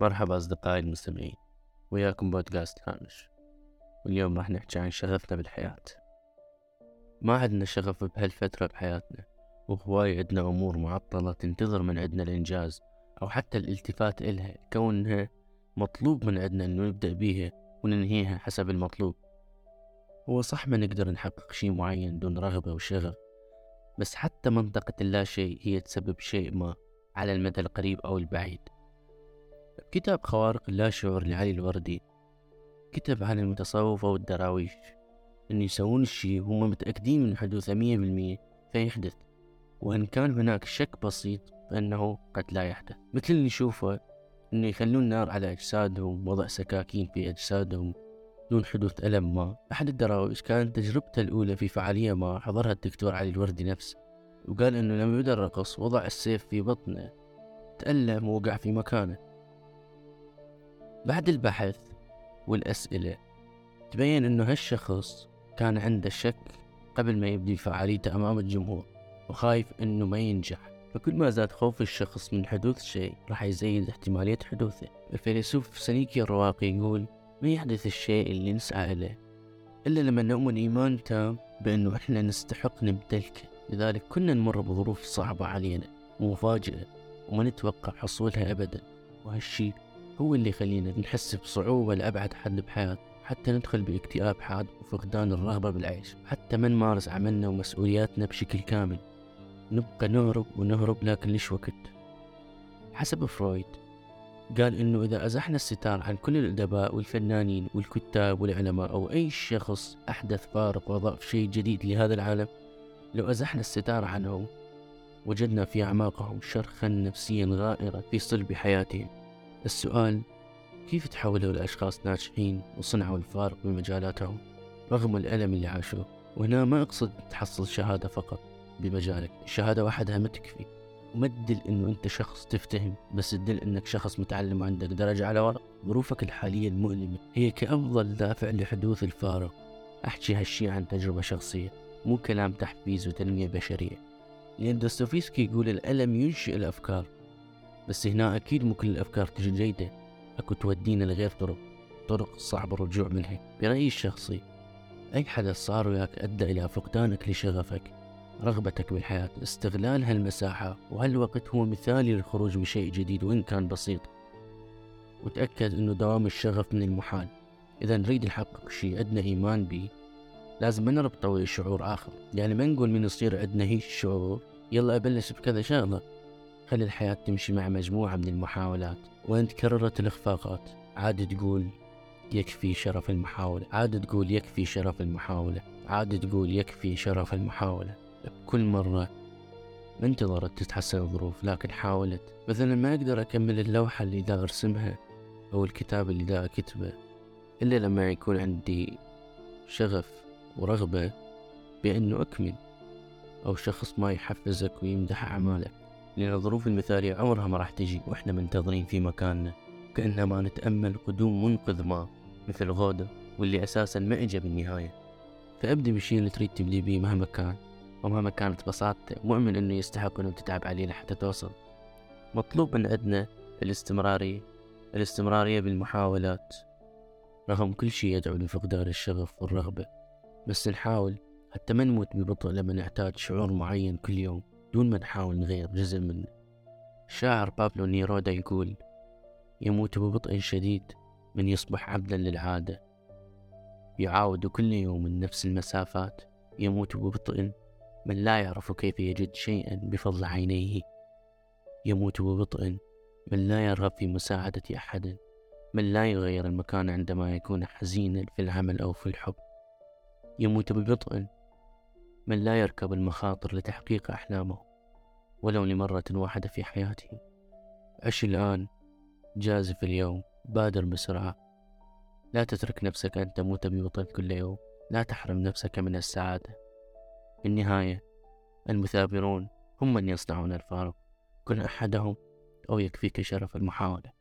مرحبا أصدقائي المستمعين وياكم بودكاست هامش واليوم راح نحكي عن شغفنا بالحياة. ما عندنا شغف بهالفترة بحياتنا وهواي عندنا أمور معطلة تنتظر من عندنا الإنجاز أو حتى الالتفات إلها كونها مطلوب من عندنا إنه نبدأ بيها وننهيها حسب المطلوب. هو صح ما نقدر نحقق شيء معين دون رغبة وشغف بس حتى منطقة اللا شيء هي تسبب شيء ما على المدى القريب أو البعيد. كتاب خوارق اللاشعور لعلي الوردي كتب عن المتصوفة والدراويش إن يسوون الشي هم متأكدين من حدوثه مية بالمية فيحدث وإن كان هناك شك بسيط فإنه قد لا يحدث. مثل اللي نشوفه إنه يخلون نار على أجسادهم وضع سكاكين في أجسادهم دون حدوث ألم ما. أحد الدراويش كانت تجربته الأولى في فعالية ما حضرها الدكتور علي الوردي نفسه وقال إنه لما بدأ الرقص وضع السيف في بطنه تألم ووقع في مكانه. بعد البحث والأسئلة تبين إنه هالشخص كان عنده شك قبل ما يبدي فعاليته أمام الجمهور وخايف إنه ما ينجح. فكل ما زاد خوف الشخص من حدوث شيء راح يزيد احتمالية حدوثه. الفيلسوف سنيكي الرواقي يقول ما يحدث الشيء اللي نسعى إليه إلا لما نؤمن إيمان تام بأنه إحنا نستحق نمتلكه لذلك كنا نمر بظروف صعبة علينا ومفاجئة وما نتوقع حصولها أبدا. وهالشي هو اللي يخلينا نحس بصعوبة لأبعد حد بحياتنا حتى ندخل باكتئاب حاد وفقدان الرغبة بالعيش حتى ما نمارس عملنا ومسؤولياتنا بشكل كامل. نبقى نهرب ونهرب لكن ليش وقت؟ حسب فرويد قال إنه إذا أزحنا الستار عن كل الأدباء والفنانين والكتاب والعلماء أو أي شخص أحدث فارق واضاف شيء جديد لهذا العالم لو أزحنا الستار عنهم وجدنا في أعماقهم شرخا نفسيا غائرا في صلب حياتهم. السؤال كيف تحولوا لأشخاص ناجحين وصنعوا الفارق بمجالاتهم رغم الألم اللي عاشوه؟ وهنا ما أقصد تحصل شهادة فقط بمجالك الشهادة وحدها ما تكفي. وما تدل إنه أنت شخص تفتهم بس تدل إنك شخص متعلم وعندك درجة على ورق. ظروفك الحالية المؤلمة هي كأفضل دافع لحدوث الفارق. أحكي هالشي عن تجربة شخصية مو كلام تحفيز وتنمية بشرية. لأن دوستويفسكي يقول الألم ينشئ الأفكار. بس هنا أكيد مو كل الأفكار تجي جيدة. أكو تودينا لغير طرق طرق صعب الرجوع منها برأيي الشخصي أي حدث صار وياك أدى إلى فقدانك لشغفك رغبتك بالحياة استغلال هالمساحة وهالوقت هو مثالي للخروج بشيء جديد وإن كان بسيط. وتأكد أنه دوام الشغف من المحال. إذا نريد نحقق شيء عندنا إيمان به لازم ما نربطه شعور آخر. يعني ما نقول من يصير عندنا هيك الشعور يلا أبلش بكذا شغلة خلي الحياة تمشي مع مجموعة من المحاولات؟ وين تكررت الإخفاقات؟ عاد تقول يكفي شرف المحاولة. عاد تقول يكفي شرف المحاولة. عاد تقول يكفي شرف المحاولة. بكل مرة انتظرت تتحسن الظروف لكن حاولت. مثلا ما أقدر أكمل اللوحة اللي دا أرسمها أو الكتاب اللي دا أكتبه إلا لما يكون عندي شغف ورغبة بأنه أكمل أو شخص ما يحفزك ويمدح أعمالك. لأن الظروف المثالية عمرها ما راح تجي وإحنا منتظرين في مكاننا كأننا ما نتأمل قدوم منقذ ما مثل غودة واللي أساسا ما إجا بالنهاية. فأبدي بالشي اللي تريد تبدي بيه مهما كان ومهما كانت بساطته مؤمن إنه يستحق إنه تتعب عليه لحتى توصل. مطلوب من عندنا الاستمرارية الاستمرارية بالمحاولات. رغم كل شي يدعو لفقدان الشغف والرغبة بس نحاول حتى ما نموت ببطء لما نحتاج شعور معين كل يوم. دون ما نحاول نغير جزء منه الشاعر بابلو نيرودا يقول يموت ببطء شديد من يصبح عبدا للعادة. يعاود كل يوم نفس المسافات. يموت ببطء من لا يعرف كيف يجد شيئا بفضل عينيه. يموت ببطء من لا يرغب في مساعدة أحد. من لا يغير المكان عندما يكون حزينا في العمل أو في الحب. يموت ببطء من لا يركب المخاطر لتحقيق أحلامه ولو لمرة واحدة في حياته. عش الآن جازف اليوم بادر بسرعة. لا تترك نفسك أن تموت ببطء كل يوم. لا تحرم نفسك من السعادة. في النهاية المثابرون هم من يصنعون الفارق. كن أحدهم أو يكفيك شرف المحاولة.